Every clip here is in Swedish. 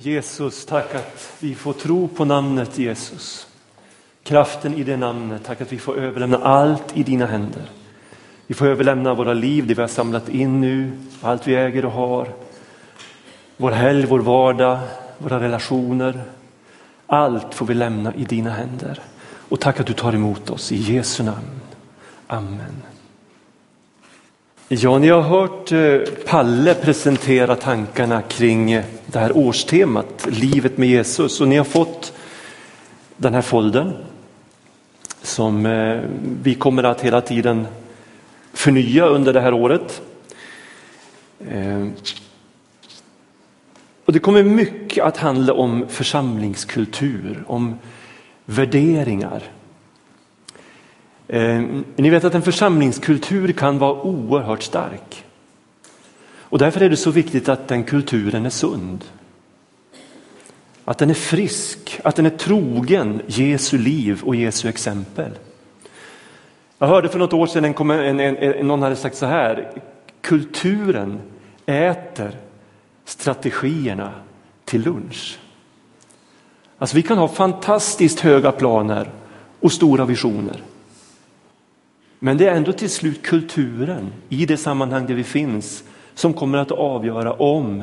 Jesus, tack att vi får tro på namnet Jesus. Kraften i det namnet, tack att vi får överlämna allt i dina händer. Vi får överlämna våra liv, det vi har samlat in nu, allt vi äger och har. Vår helg, vår vardag, våra relationer. Allt får vi lämna i dina händer. Och tack att du tar emot oss i Jesu namn. Amen. Ja, ni har hört eh, Palle presentera tankarna kring eh, det här årstemat, livet med Jesus. Och ni har fått den här folden som eh, vi kommer att hela tiden förnya under det här året. Och det kommer mycket att handla om församlingskultur, om värderingar. Eh, ni vet att en församlingskultur kan vara oerhört stark. Och därför är det så viktigt att den kulturen är sund. Att den är frisk, att den är trogen Jesu liv och Jesu exempel. Jag hörde för något år sedan en, en, en, någon hade sagt så här, kulturen äter strategierna till lunch. Alltså vi kan ha fantastiskt höga planer och stora visioner. Men det är ändå till slut kulturen i det sammanhang där vi finns som kommer att avgöra om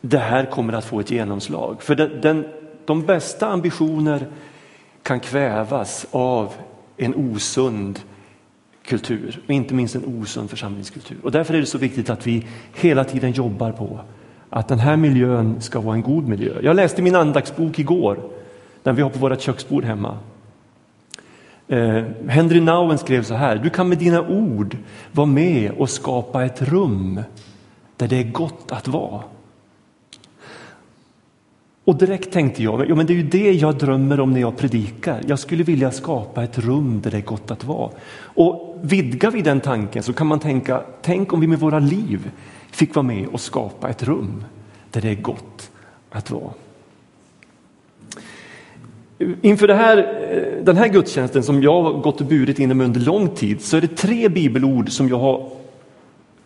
det här kommer att få ett genomslag. För den, den, de bästa ambitioner kan kvävas av en osund kultur och inte minst en osund församlingskultur. Och därför är det så viktigt att vi hela tiden jobbar på att den här miljön ska vara en god miljö. Jag läste min andaktsbok igår, den vi har på vårt köksbord hemma. Eh, Henry Nouwen skrev så här, du kan med dina ord vara med och skapa ett rum där det är gott att vara. Och direkt tänkte jag, ja, men det är ju det jag drömmer om när jag predikar. Jag skulle vilja skapa ett rum där det är gott att vara. Och vidgar vi den tanken så kan man tänka, tänk om vi med våra liv fick vara med och skapa ett rum där det är gott att vara. Inför här, eh, den här gudstjänsten som jag har gått och burit inom under lång tid så är det tre bibelord som jag har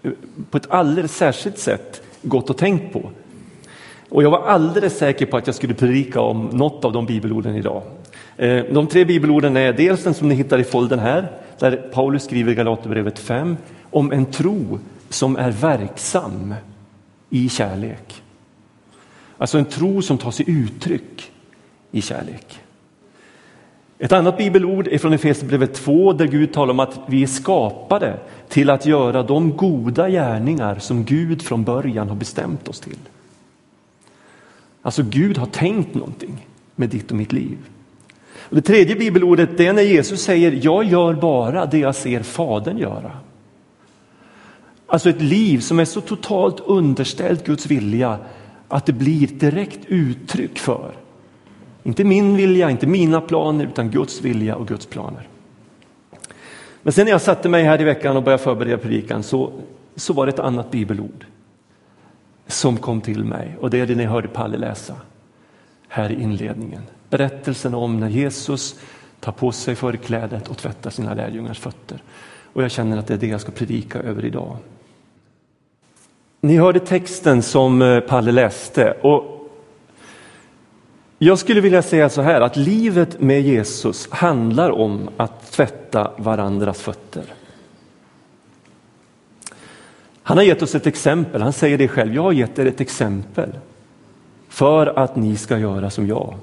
eh, på ett alldeles särskilt sätt gått och tänkt på. Och jag var alldeles säker på att jag skulle predika om något av de bibelorden idag. Eh, de tre bibelorden är dels den som ni hittar i folden här, där Paulus skriver i Galaterbrevet 5 om en tro som är verksam i kärlek. Alltså en tro som tar sig uttryck i kärlek. Ett annat bibelord är från Efesierbrevet 2 där Gud talar om att vi är skapade till att göra de goda gärningar som Gud från början har bestämt oss till. Alltså Gud har tänkt någonting med ditt och mitt liv. Och det tredje bibelordet är när Jesus säger jag gör bara det jag ser Fadern göra. Alltså ett liv som är så totalt underställt Guds vilja att det blir direkt uttryck för inte min vilja, inte mina planer, utan Guds vilja och Guds planer. Men sen när jag satte mig här i veckan och började förbereda predikan så, så var det ett annat bibelord som kom till mig och det är det ni hörde Palle läsa här i inledningen. Berättelsen om när Jesus tar på sig förklädet och tvättar sina lärjungars fötter. Och jag känner att det är det jag ska predika över idag. Ni hörde texten som eh, Palle läste och jag skulle vilja säga så här att livet med Jesus handlar om att tvätta varandras fötter. Han har gett oss ett exempel, han säger det själv, jag har gett er ett exempel för att ni ska göra som jag.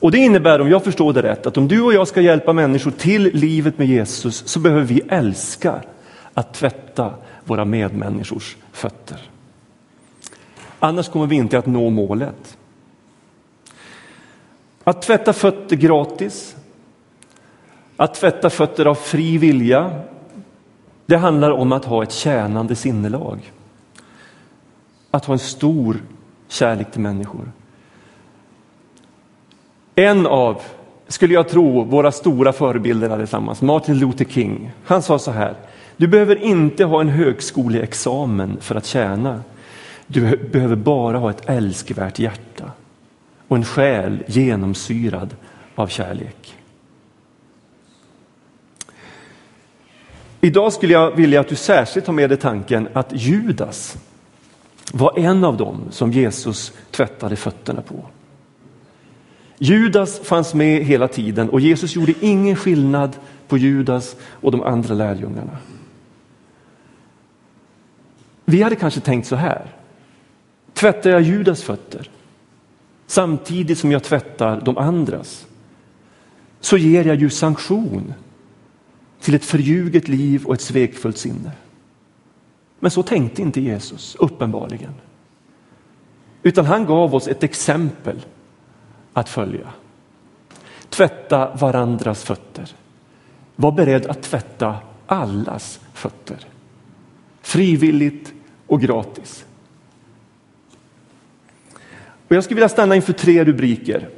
Och det innebär, om jag förstår det rätt, att om du och jag ska hjälpa människor till livet med Jesus så behöver vi älska att tvätta våra medmänniskors fötter. Annars kommer vi inte att nå målet. Att tvätta fötter gratis, att tvätta fötter av fri vilja, det handlar om att ha ett tjänande sinnelag. Att ha en stor kärlek till människor. En av, skulle jag tro, våra stora förebilder allesammans, Martin Luther King, han sa så här, du behöver inte ha en högskoleexamen för att tjäna. Du behöver bara ha ett älskvärt hjärta och en själ genomsyrad av kärlek. Idag skulle jag vilja att du särskilt har med dig tanken att Judas, var en av dem som Jesus tvättade fötterna på. Judas fanns med hela tiden och Jesus gjorde ingen skillnad på Judas och de andra lärjungarna. Vi hade kanske tänkt så här. Tvättar jag Judas fötter samtidigt som jag tvättar de andras så ger jag ju sanktion till ett förljuget liv och ett svekfullt sinne. Men så tänkte inte Jesus, uppenbarligen. Utan han gav oss ett exempel att följa. Tvätta varandras fötter. Var beredd att tvätta allas fötter. Frivilligt och gratis. Och jag skulle vilja stanna inför tre rubriker.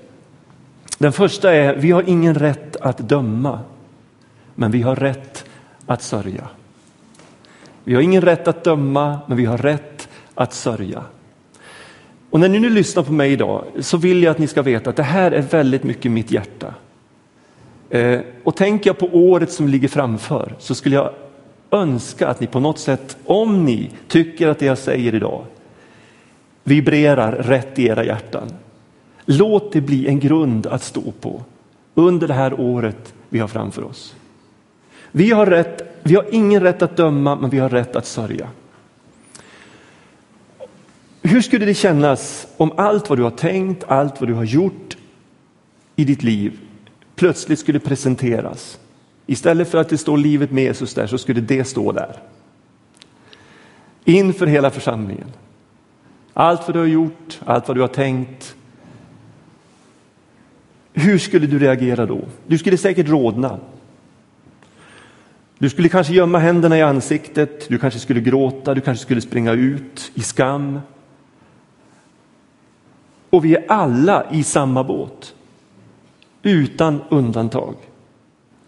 Den första är, vi har ingen rätt att döma, men vi har rätt att sörja. Vi har ingen rätt att döma, men vi har rätt att sörja. Och när ni nu lyssnar på mig idag så vill jag att ni ska veta att det här är väldigt mycket mitt hjärta. Eh, och tänker jag på året som ligger framför så skulle jag önska att ni på något sätt, om ni tycker att det jag säger idag vibrerar rätt i era hjärtan, låt det bli en grund att stå på under det här året vi har framför oss. Vi har, rätt, vi har ingen rätt att döma, men vi har rätt att sörja. Hur skulle det kännas om allt vad du har tänkt, allt vad du har gjort i ditt liv plötsligt skulle presenteras? Istället för att det står livet med Jesus där så skulle det stå där. Inför hela församlingen. Allt vad du har gjort, allt vad du har tänkt. Hur skulle du reagera då? Du skulle säkert rodna. Du skulle kanske gömma händerna i ansiktet, du kanske skulle gråta, du kanske skulle springa ut i skam. Och vi är alla i samma båt, utan undantag.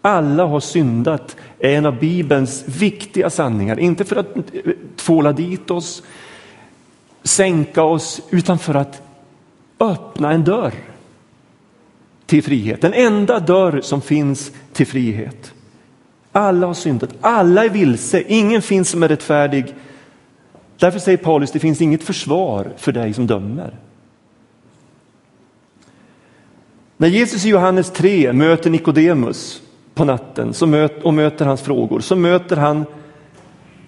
Alla har syndat är en av Bibelns viktiga sanningar, inte för att tvåla dit oss, sänka oss, utan för att öppna en dörr till frihet. Den enda dörr som finns till frihet. Alla har syndat, alla är vilse, ingen finns som är rättfärdig. Därför säger Paulus, det finns inget försvar för dig som dömer. När Jesus i Johannes 3 möter Nikodemus på natten och möter hans frågor så möter han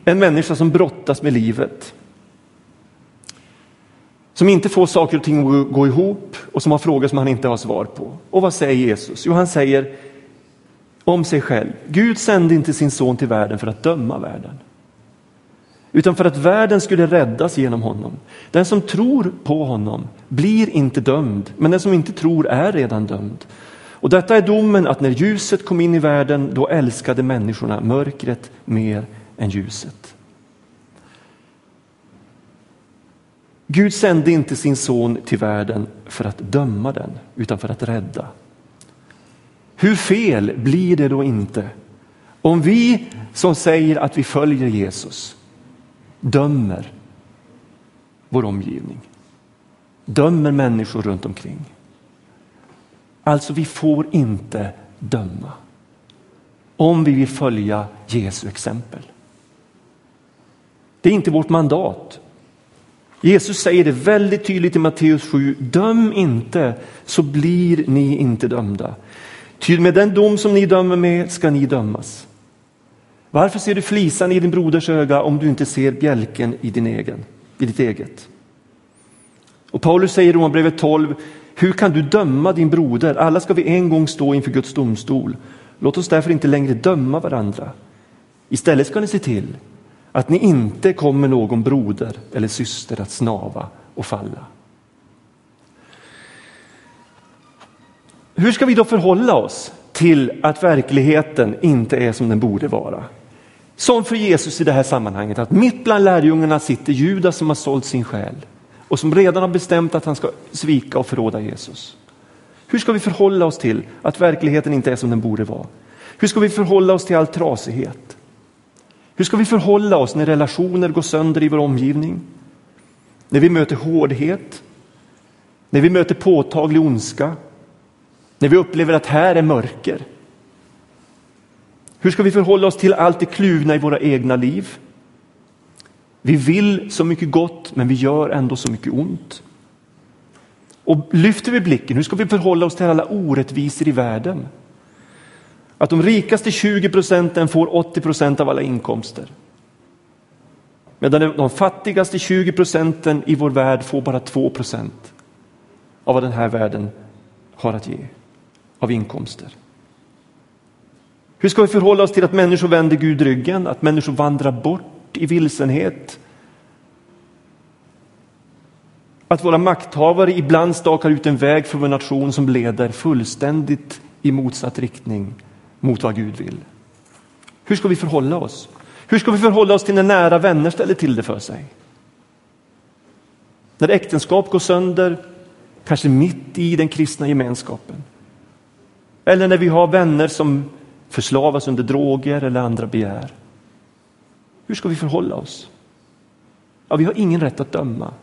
en människa som brottas med livet. Som inte får saker och ting att gå ihop och som har frågor som han inte har svar på. Och vad säger Jesus? Jo, han säger om sig själv. Gud sände inte sin son till världen för att döma världen. Utan för att världen skulle räddas genom honom. Den som tror på honom blir inte dömd, men den som inte tror är redan dömd. Och detta är domen att när ljuset kom in i världen, då älskade människorna mörkret mer än ljuset. Gud sände inte sin son till världen för att döma den, utan för att rädda. Hur fel blir det då inte om vi som säger att vi följer Jesus dömer vår omgivning, dömer människor runt omkring. Alltså, vi får inte döma om vi vill följa Jesu exempel. Det är inte vårt mandat. Jesus säger det väldigt tydligt i Matteus 7. Döm inte så blir ni inte dömda. Ty med den dom som ni dömer med ska ni dömas. Varför ser du flisan i din broders öga om du inte ser bjälken i, din egen, i ditt eget? Och Paulus säger i Romarbrevet 12, hur kan du döma din broder? Alla ska vi en gång stå inför Guds domstol. Låt oss därför inte längre döma varandra. Istället ska ni se till att ni inte kommer någon broder eller syster att snava och falla. Hur ska vi då förhålla oss till att verkligheten inte är som den borde vara? Som för Jesus i det här sammanhanget, att mitt bland lärjungarna sitter Judas som har sålt sin själ och som redan har bestämt att han ska svika och förråda Jesus. Hur ska vi förhålla oss till att verkligheten inte är som den borde vara? Hur ska vi förhålla oss till all trasighet? Hur ska vi förhålla oss när relationer går sönder i vår omgivning? När vi möter hårdhet? När vi möter påtaglig ondska? När vi upplever att här är mörker? Hur ska vi förhålla oss till allt det kluvna i våra egna liv? Vi vill så mycket gott, men vi gör ändå så mycket ont. Och lyfter vi blicken, hur ska vi förhålla oss till alla orättvisor i världen? Att de rikaste 20 procenten får 80 procent av alla inkomster. Medan de fattigaste 20 procenten i vår värld får bara 2 procent av vad den här världen har att ge av inkomster. Hur ska vi förhålla oss till att människor vänder Gud ryggen, att människor vandrar bort i vilsenhet? Att våra makthavare ibland stakar ut en väg för vår nation som leder fullständigt i motsatt riktning mot vad Gud vill. Hur ska vi förhålla oss? Hur ska vi förhålla oss till när nära vänner ställer till det för sig? När äktenskap går sönder, kanske mitt i den kristna gemenskapen. Eller när vi har vänner som förslavas under droger eller andra begär. Hur ska vi förhålla oss? Ja, vi har ingen rätt att döma.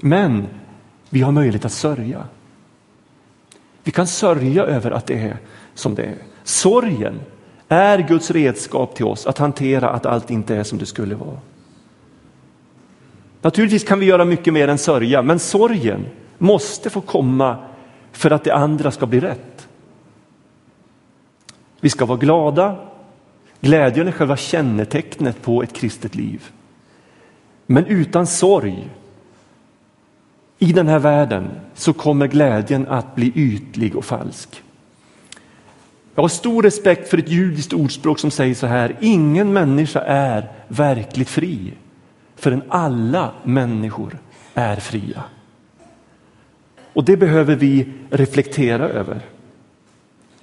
Men vi har möjlighet att sörja. Vi kan sörja över att det är som det är. Sorgen är Guds redskap till oss att hantera att allt inte är som det skulle vara. Naturligtvis kan vi göra mycket mer än sörja, men sorgen måste få komma för att det andra ska bli rätt. Vi ska vara glada. Glädjen är själva kännetecknet på ett kristet liv. Men utan sorg i den här världen så kommer glädjen att bli ytlig och falsk. Jag har stor respekt för ett judiskt ordspråk som säger så här, ingen människa är verkligt fri förrän alla människor är fria. Och det behöver vi reflektera över.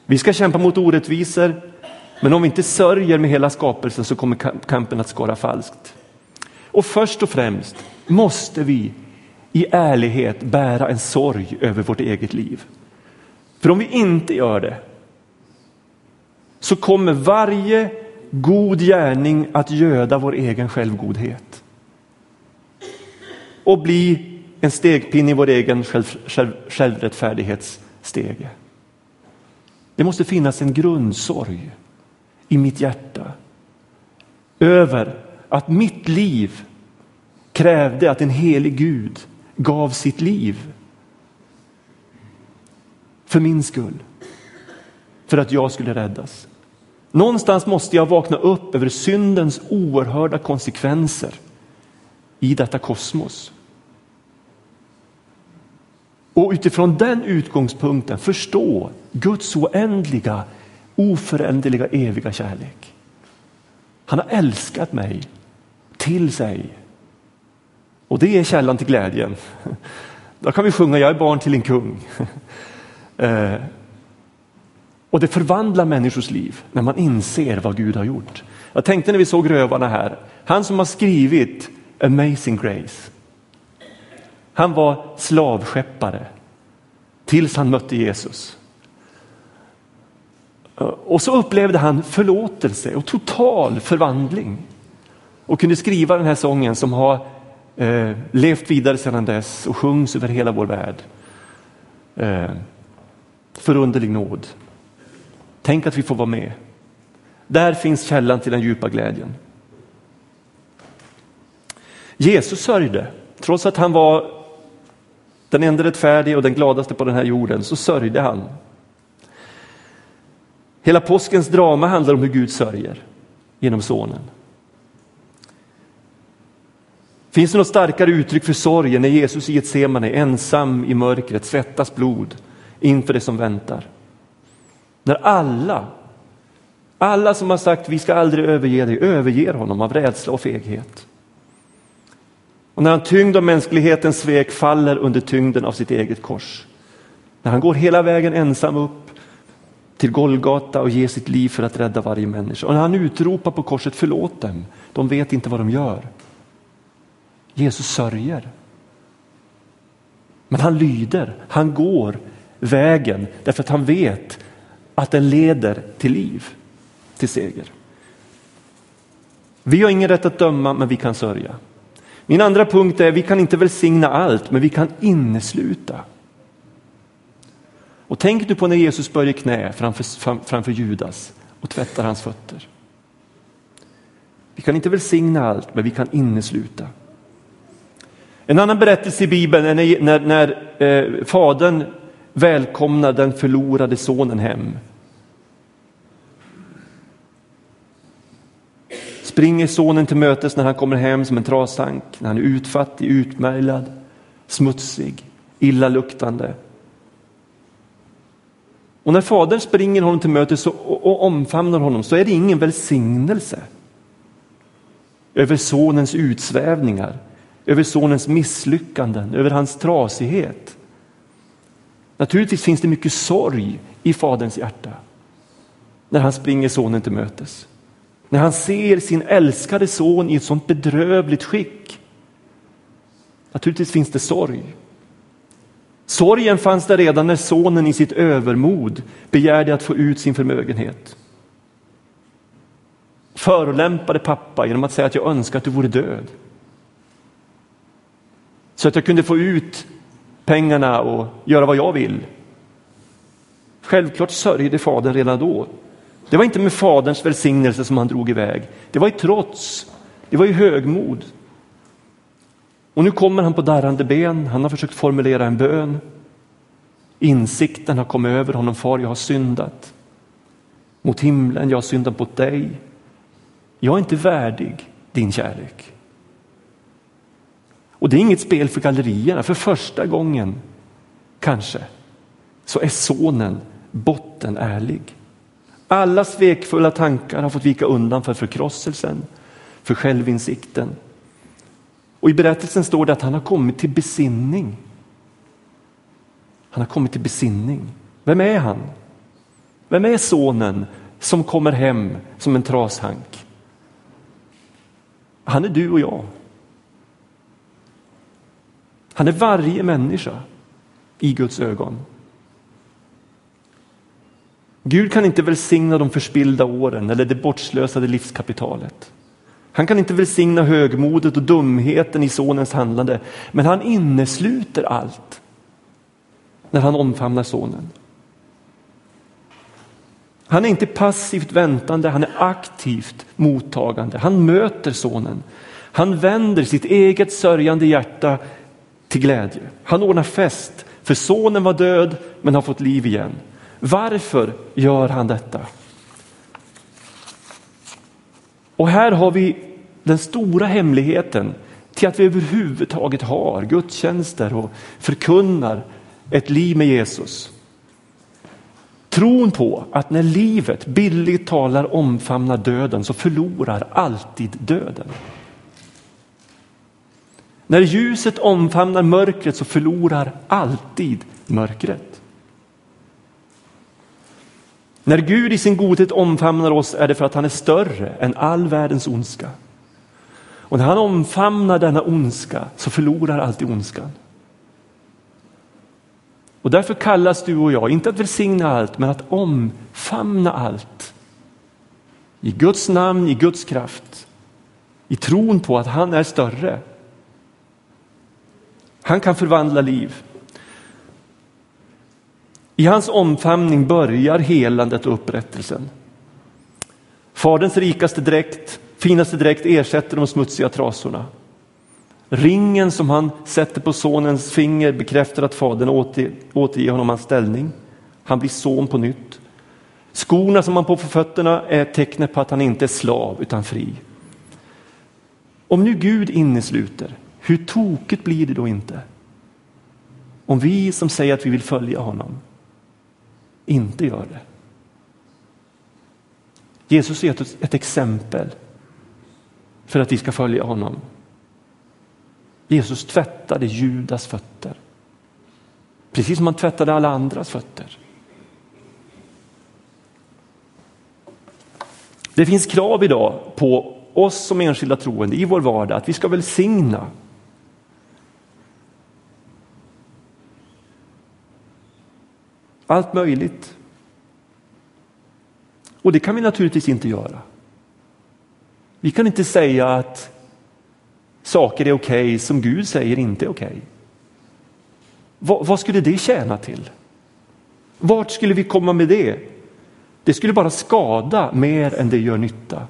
Vi ska kämpa mot orättvisor, men om vi inte sörjer med hela skapelsen så kommer kampen att skara falskt. Och först och främst måste vi i ärlighet bära en sorg över vårt eget liv. För om vi inte gör det så kommer varje god gärning att göda vår egen självgodhet och bli en stegpinne i vår egen själv, själv, självrättfärdighetsstege. Det måste finnas en grundsorg i mitt hjärta över att mitt liv krävde att en helig Gud gav sitt liv för min skull, för att jag skulle räddas. Någonstans måste jag vakna upp över syndens oerhörda konsekvenser i detta kosmos. Och utifrån den utgångspunkten förstå Guds oändliga, oföränderliga, eviga kärlek. Han har älskat mig till sig. Och det är källan till glädjen. Då kan vi sjunga Jag är barn till en kung. Eh, och det förvandlar människors liv när man inser vad Gud har gjort. Jag tänkte när vi såg rövarna här, han som har skrivit Amazing Grace. Han var slavskeppare tills han mötte Jesus. Och så upplevde han förlåtelse och total förvandling och kunde skriva den här sången som har eh, levt vidare sedan dess och sjungs över hela vår värld. Eh, förunderlig nåd. Tänk att vi får vara med. Där finns källan till den djupa glädjen. Jesus sörjde, trots att han var den enda rättfärdige och den gladaste på den här jorden, så sörjde han. Hela påskens drama handlar om hur Gud sörjer genom sonen. Finns det något starkare uttryck för sorgen när Jesus i Getsemane ensam i mörkret svettas blod inför det som väntar? När alla, alla som har sagt vi ska aldrig överge dig, överger honom av rädsla och feghet. Och när han tyngd av mänsklighetens svek faller under tyngden av sitt eget kors. När han går hela vägen ensam upp till Golgata och ger sitt liv för att rädda varje människa. Och när han utropar på korset förlåt dem, de vet inte vad de gör. Jesus sörjer. Men han lyder, han går vägen därför att han vet att den leder till liv, till seger. Vi har ingen rätt att döma, men vi kan sörja. Min andra punkt är, vi kan inte välsigna allt, men vi kan innesluta. Och tänk du på när Jesus böjer knä framför, framför Judas och tvättar hans fötter. Vi kan inte välsigna allt, men vi kan innesluta. En annan berättelse i Bibeln är när, när, när eh, fadern välkomnar den förlorade sonen hem. Springer sonen till mötes när han kommer hem som en trasank, när han är utfattig, utmärglad, smutsig, illaluktande. Och när fadern springer honom till mötes och, och omfamnar honom så är det ingen välsignelse över sonens utsvävningar, över sonens misslyckanden, över hans trasighet. Naturligtvis finns det mycket sorg i faderns hjärta när han springer sonen till mötes. När han ser sin älskade son i ett sånt bedrövligt skick. Naturligtvis finns det sorg. Sorgen fanns där redan när sonen i sitt övermod begärde att få ut sin förmögenhet. Förolämpade pappa genom att säga att jag önskar att du vore död. Så att jag kunde få ut pengarna och göra vad jag vill. Självklart sörjde fadern redan då. Det var inte med faderns välsignelse som han drog iväg. Det var i trots, det var i högmod. Och nu kommer han på darrande ben, han har försökt formulera en bön. Insikten har kommit över honom, far jag har syndat. Mot himlen, jag har syndat mot dig. Jag är inte värdig din kärlek. Och det är inget spel för gallerierna, för första gången kanske så är sonen botten ärlig. Alla svekfulla tankar har fått vika undan för förkrosselsen, för självinsikten. Och i berättelsen står det att han har kommit till besinning. Han har kommit till besinning. Vem är han? Vem är sonen som kommer hem som en trashank? Han är du och jag. Han är varje människa i Guds ögon. Gud kan inte välsigna de förspillda åren eller det bortslösade livskapitalet. Han kan inte välsigna högmodet och dumheten i sonens handlande, men han innesluter allt när han omfamnar sonen. Han är inte passivt väntande, han är aktivt mottagande. Han möter sonen. Han vänder sitt eget sörjande hjärta till glädje. Han ordnar fest, för sonen var död men har fått liv igen. Varför gör han detta? Och här har vi den stora hemligheten till att vi överhuvudtaget har gudstjänster och förkunnar ett liv med Jesus. Tron på att när livet billigt talar omfamnar döden så förlorar alltid döden. När ljuset omfamnar mörkret så förlorar alltid mörkret. När Gud i sin godhet omfamnar oss är det för att han är större än all världens ondska. Och när han omfamnar denna ondska så förlorar alltid ondskan. Och därför kallas du och jag, inte att välsigna allt, men att omfamna allt. I Guds namn, i Guds kraft. I tron på att han är större. Han kan förvandla liv. I hans omfamning börjar helandet och upprättelsen. Faderns rikaste dräkt, finaste dräkt ersätter de smutsiga trasorna. Ringen som han sätter på sonens finger bekräftar att fadern åter, återger honom hans ställning. Han blir son på nytt. Skorna som han på för fötterna är tecknet på att han inte är slav utan fri. Om nu Gud innesluter, hur tokigt blir det då inte? Om vi som säger att vi vill följa honom inte gör det. Jesus är ett exempel för att vi ska följa honom. Jesus tvättade Judas fötter. Precis som han tvättade alla andras fötter. Det finns krav idag på oss som enskilda troende i vår vardag att vi ska välsigna allt möjligt. Och det kan vi naturligtvis inte göra. Vi kan inte säga att saker är okej okay, som Gud säger inte är okej. Okay. Vad, vad skulle det tjäna till? Vart skulle vi komma med det? Det skulle bara skada mer än det gör nytta.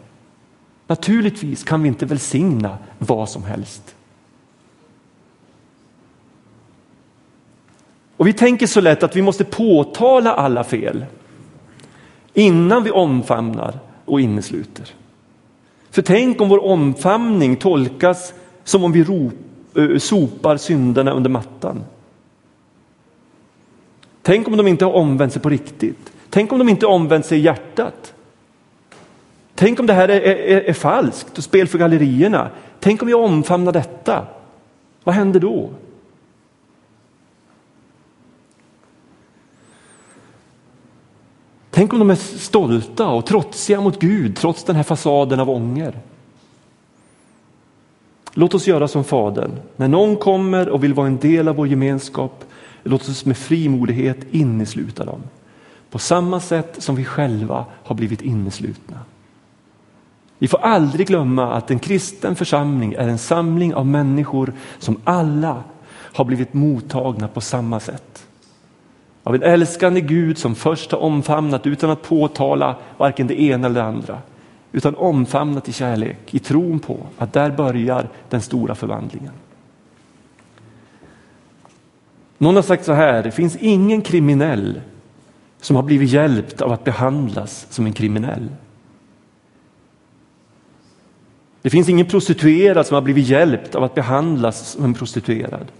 Naturligtvis kan vi inte välsigna vad som helst. Och vi tänker så lätt att vi måste påtala alla fel innan vi omfamnar och innesluter. För tänk om vår omfamning tolkas som om vi rop, eh, sopar synderna under mattan. Tänk om de inte har omvänt sig på riktigt. Tänk om de inte omvänt sig i hjärtat. Tänk om det här är, är, är falskt och spel för gallerierna. Tänk om jag omfamnar detta. Vad händer då? Tänk om de är stolta och trotsiga mot Gud trots den här fasaden av ånger. Låt oss göra som Fadern. När någon kommer och vill vara en del av vår gemenskap, låt oss med frimodighet innesluta dem. På samma sätt som vi själva har blivit inneslutna. Vi får aldrig glömma att en kristen församling är en samling av människor som alla har blivit mottagna på samma sätt. Av en älskande Gud som först har omfamnat utan att påtala varken det ena eller det andra. Utan omfamnat i kärlek, i tron på att där börjar den stora förvandlingen. Någon har sagt så här, det finns ingen kriminell som har blivit hjälpt av att behandlas som en kriminell. Det finns ingen prostituerad som har blivit hjälpt av att behandlas som en prostituerad.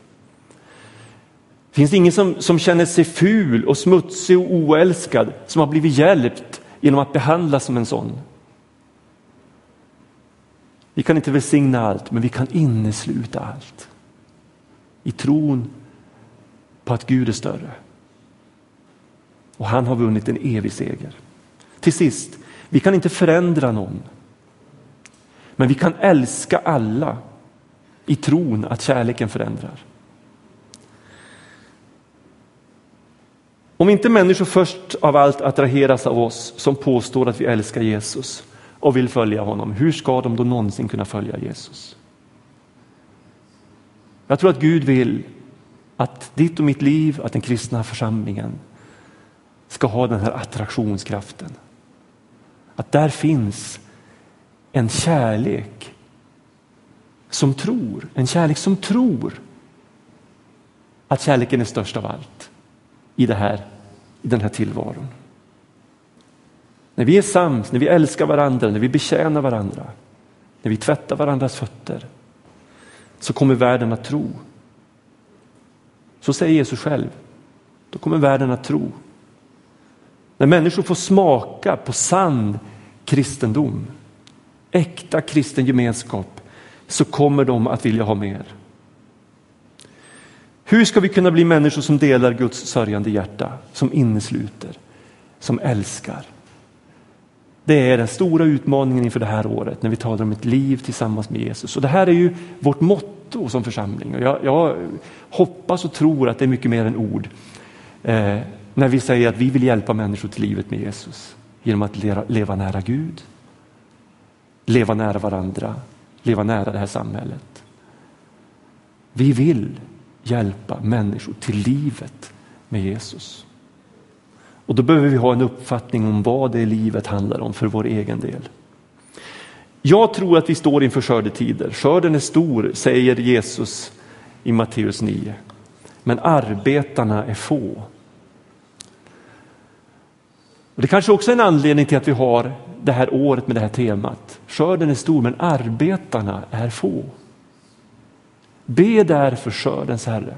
Det finns ingen som, som känner sig ful och smutsig och oälskad som har blivit hjälpt genom att behandlas som en sån. Vi kan inte välsigna allt, men vi kan innesluta allt. I tron på att Gud är större. Och han har vunnit en evig seger. Till sist, vi kan inte förändra någon. Men vi kan älska alla i tron att kärleken förändrar. Om inte människor först av allt attraheras av oss som påstår att vi älskar Jesus och vill följa honom, hur ska de då någonsin kunna följa Jesus? Jag tror att Gud vill att ditt och mitt liv, att den kristna församlingen ska ha den här attraktionskraften. Att där finns en kärlek som tror, en kärlek som tror att kärleken är störst av allt i, det här, i den här tillvaron. När vi är sams, när vi älskar varandra, när vi betjänar varandra, när vi tvättar varandras fötter så kommer världen att tro. Så säger Jesus själv. Då kommer världen att tro. När människor får smaka på sann kristendom, äkta kristen gemenskap, så kommer de att vilja ha mer. Hur ska vi kunna bli människor som delar Guds sörjande hjärta, som innesluter, som älskar? Det är den stora utmaningen inför det här året när vi talar om ett liv tillsammans med Jesus. Och det här är ju vårt motto som församling. Och jag, jag hoppas och tror att det är mycket mer än ord. Eh, när vi säger att vi vill hjälpa människor till livet med Jesus genom att leva, leva nära Gud, leva nära varandra, leva nära det här samhället. Vi vill hjälpa människor till livet med Jesus. Och då behöver vi ha en uppfattning om vad det livet handlar om för vår egen del. Jag tror att vi står inför skördetider. Skörden är stor, säger Jesus i Matteus 9. Men arbetarna är få. Och det kanske också är en anledning till att vi har det här året med det här temat. Skörden är stor men arbetarna är få. Be därför skördens Herre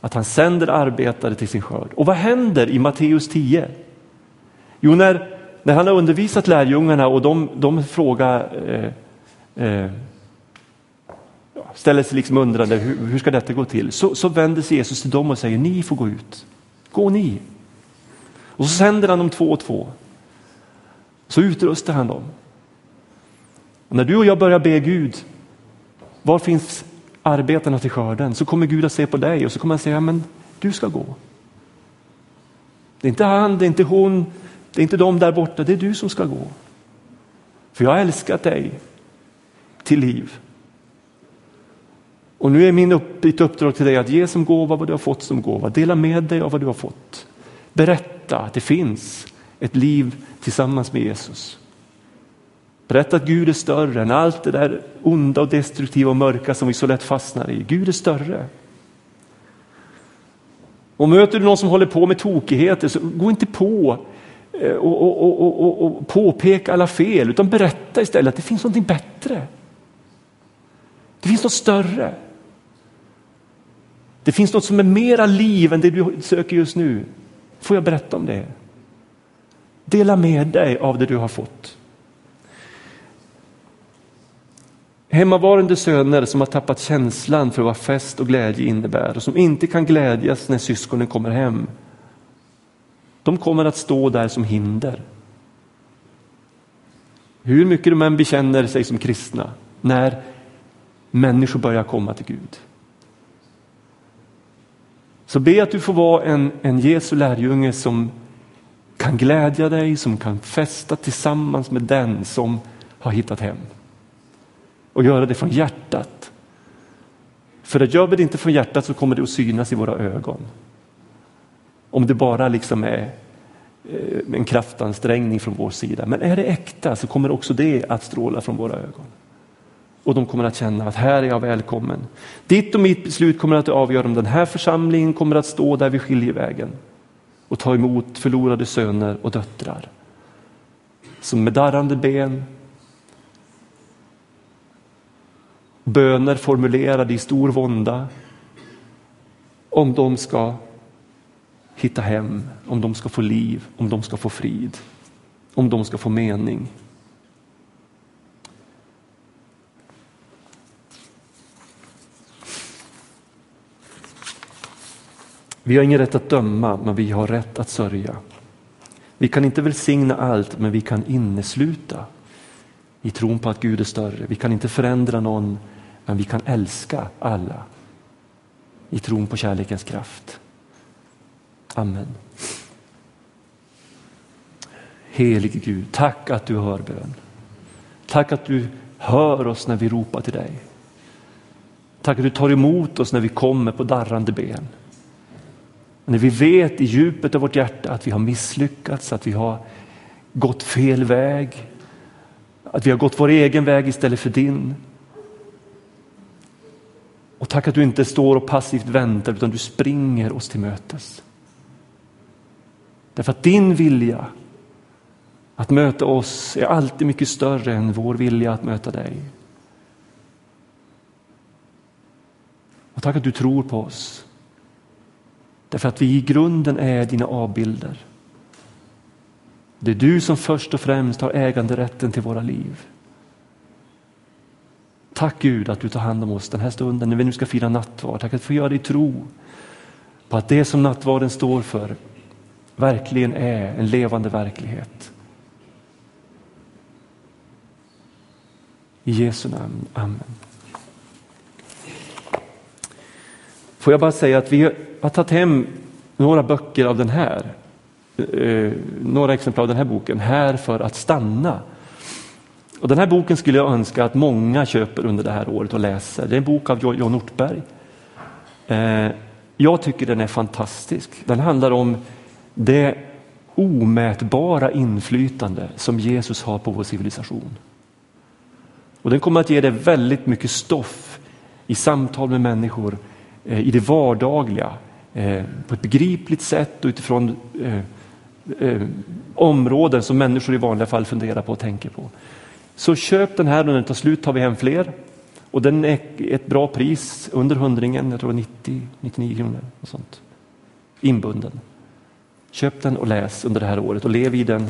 att han sänder arbetare till sin skörd. Och vad händer i Matteus 10? Jo, när, när han har undervisat lärjungarna och de, de frågar, eh, eh, ställer sig liksom undrande, hur, hur ska detta gå till? Så, så vänder sig Jesus till dem och säger, ni får gå ut. Gå ni. Och så sänder han dem två och två. Så utrustar han dem. Och när du och jag börjar be Gud, var finns arbetarna till skörden så kommer Gud att se på dig och så kommer han säga, men du ska gå. Det är inte han, det är inte hon, det är inte de där borta, det är du som ska gå. För jag har älskat dig till liv. Och nu är min upp, mitt uppdrag till dig att ge som gåva vad du har fått som gåva. Dela med dig av vad du har fått. Berätta att det finns ett liv tillsammans med Jesus. Berätta att Gud är större än allt det där onda och destruktiva och mörka som vi så lätt fastnar i. Gud är större. Och möter du någon som håller på med tokigheter så gå inte på eh, och, och, och, och, påpeka alla fel utan berätta istället att det finns någonting bättre. Det finns något större. Det finns något som är mera liv än det du söker just nu. Får jag berätta om det? Dela med dig av det du har fått. Hemmavarande söner som har tappat känslan för vad fest och glädje innebär och som inte kan glädjas när syskonen kommer hem. De kommer att stå där som hinder. Hur mycket de än bekänner sig som kristna när människor börjar komma till Gud. Så be att du får vara en, en Jesu lärjunge som kan glädja dig, som kan festa tillsammans med den som har hittat hem. Och göra det från hjärtat. För att gör vi det inte från hjärtat så kommer det att synas i våra ögon. Om det bara liksom är eh, en kraftansträngning från vår sida. Men är det äkta så kommer också det att stråla från våra ögon och de kommer att känna att här är jag välkommen. Ditt och mitt beslut kommer att avgöra om den här församlingen kommer att stå där vid skiljevägen och ta emot förlorade söner och döttrar. Som med darrande ben, böner formulerade i stor vånda om de ska hitta hem, om de ska få liv, om de ska få frid, om de ska få mening. Vi har ingen rätt att döma, men vi har rätt att sörja. Vi kan inte välsigna allt, men vi kan innesluta i tron på att Gud är större. Vi kan inte förändra någon, men vi kan älska alla i tron på kärlekens kraft. Amen. Helige Gud, tack att du hör bön. Tack att du hör oss när vi ropar till dig. Tack att du tar emot oss när vi kommer på darrande ben. När vi vet i djupet av vårt hjärta att vi har misslyckats, att vi har gått fel väg, att vi har gått vår egen väg istället för din. Och tack att du inte står och passivt väntar utan du springer oss till mötes. Därför att din vilja att möta oss är alltid mycket större än vår vilja att möta dig. Och tack att du tror på oss. Därför att vi i grunden är dina avbilder. Det är du som först och främst har äganderätten till våra liv. Tack Gud att du tar hand om oss den här stunden när vi nu ska fira nattvard. Tack att få göra det i tro på att det som nattvarden står för verkligen är en levande verklighet. I Jesu namn. Amen. Får jag bara säga att vi har tagit hem några böcker av den här, eh, några exemplar av den här boken, Här för att stanna. Och den här boken skulle jag önska att många köper under det här året och läser. Det är en bok av John Ortberg. Eh, jag tycker den är fantastisk. Den handlar om det omätbara inflytande som Jesus har på vår civilisation. Och den kommer att ge dig väldigt mycket stoff i samtal med människor eh, i det vardagliga eh, på ett begripligt sätt och utifrån områden som människor i vanliga fall funderar på och tänker på. Så köp den här och när den tar slut tar vi hem fler. Och den är ett bra pris, under hundringen, jag tror 90, 99 kronor. Och sånt. Inbunden. Köp den och läs under det här året och lev i den